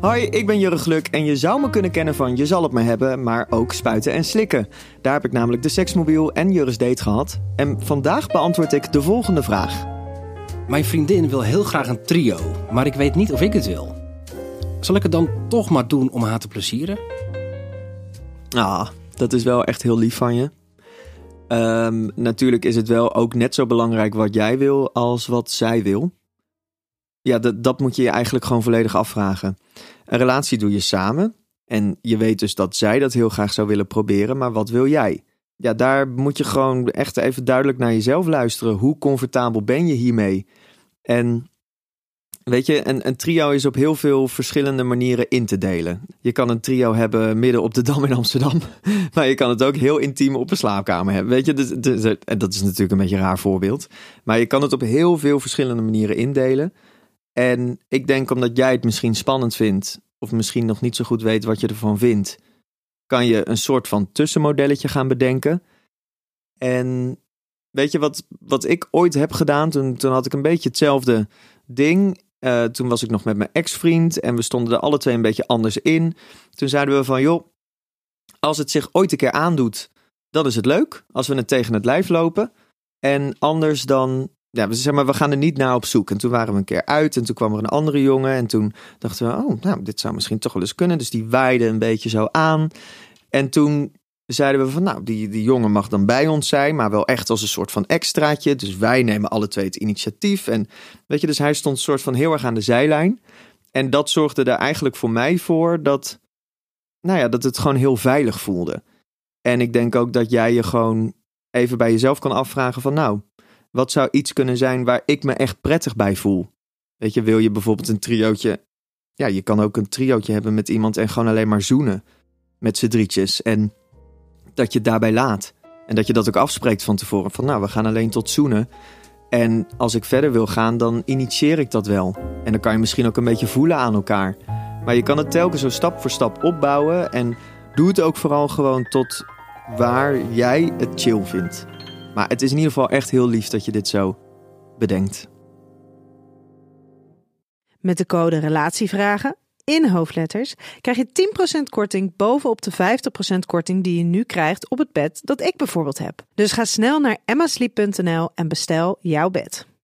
Hoi, ik ben Jurre Gluk en je zou me kunnen kennen van Je zal het me hebben, maar ook spuiten en slikken. Daar heb ik namelijk de seksmobiel en Jurre's date gehad. En vandaag beantwoord ik de volgende vraag. Mijn vriendin wil heel graag een trio, maar ik weet niet of ik het wil. Zal ik het dan toch maar doen om haar te plezieren? Ah, dat is wel echt heel lief van je. Ehm, natuurlijk is het wel ook net zo belangrijk wat jij wil als wat zij wil. Ja, dat, dat moet je je eigenlijk gewoon volledig afvragen. Een relatie doe je samen. En je weet dus dat zij dat heel graag zou willen proberen, maar wat wil jij? Ja, daar moet je gewoon echt even duidelijk naar jezelf luisteren. Hoe comfortabel ben je hiermee? En weet je, een, een trio is op heel veel verschillende manieren in te delen. Je kan een trio hebben midden op de Dam in Amsterdam. Maar je kan het ook heel intiem op een slaapkamer hebben. Weet je, dus, dus, dat is natuurlijk een beetje een raar voorbeeld. Maar je kan het op heel veel verschillende manieren indelen. En ik denk omdat jij het misschien spannend vindt, of misschien nog niet zo goed weet wat je ervan vindt, kan je een soort van tussenmodelletje gaan bedenken. En weet je wat, wat ik ooit heb gedaan? Toen, toen had ik een beetje hetzelfde ding. Uh, toen was ik nog met mijn ex-vriend en we stonden er alle twee een beetje anders in. Toen zeiden we van, joh, als het zich ooit een keer aandoet, dan is het leuk. Als we het tegen het lijf lopen. En anders dan ja, we, zeg maar, we gaan er niet naar op zoek. En toen waren we een keer uit en toen kwam er een andere jongen. En toen dachten we, oh, nou, dit zou misschien toch wel eens kunnen. Dus die waaide een beetje zo aan. En toen zeiden we van, nou, die, die jongen mag dan bij ons zijn, maar wel echt als een soort van extraatje. Dus wij nemen alle twee het initiatief. En weet je, dus hij stond soort van heel erg aan de zijlijn. En dat zorgde er eigenlijk voor mij voor dat, nou ja, dat het gewoon heel veilig voelde. En ik denk ook dat jij je gewoon even bij jezelf kan afvragen van, nou, wat zou iets kunnen zijn waar ik me echt prettig bij voel? Weet je, wil je bijvoorbeeld een triootje? Ja, je kan ook een triootje hebben met iemand en gewoon alleen maar zoenen. Met z'n drietjes. En dat je het daarbij laat. En dat je dat ook afspreekt van tevoren. Van nou, we gaan alleen tot zoenen. En als ik verder wil gaan, dan initieer ik dat wel. En dan kan je misschien ook een beetje voelen aan elkaar. Maar je kan het telkens zo stap voor stap opbouwen. En doe het ook vooral gewoon tot waar jij het chill vindt. Maar het is in ieder geval echt heel lief dat je dit zo bedenkt. Met de code RELATIEVRAGEN in hoofdletters krijg je 10% korting bovenop de 50% korting die je nu krijgt op het bed dat ik bijvoorbeeld heb. Dus ga snel naar emmasleep.nl en bestel jouw bed.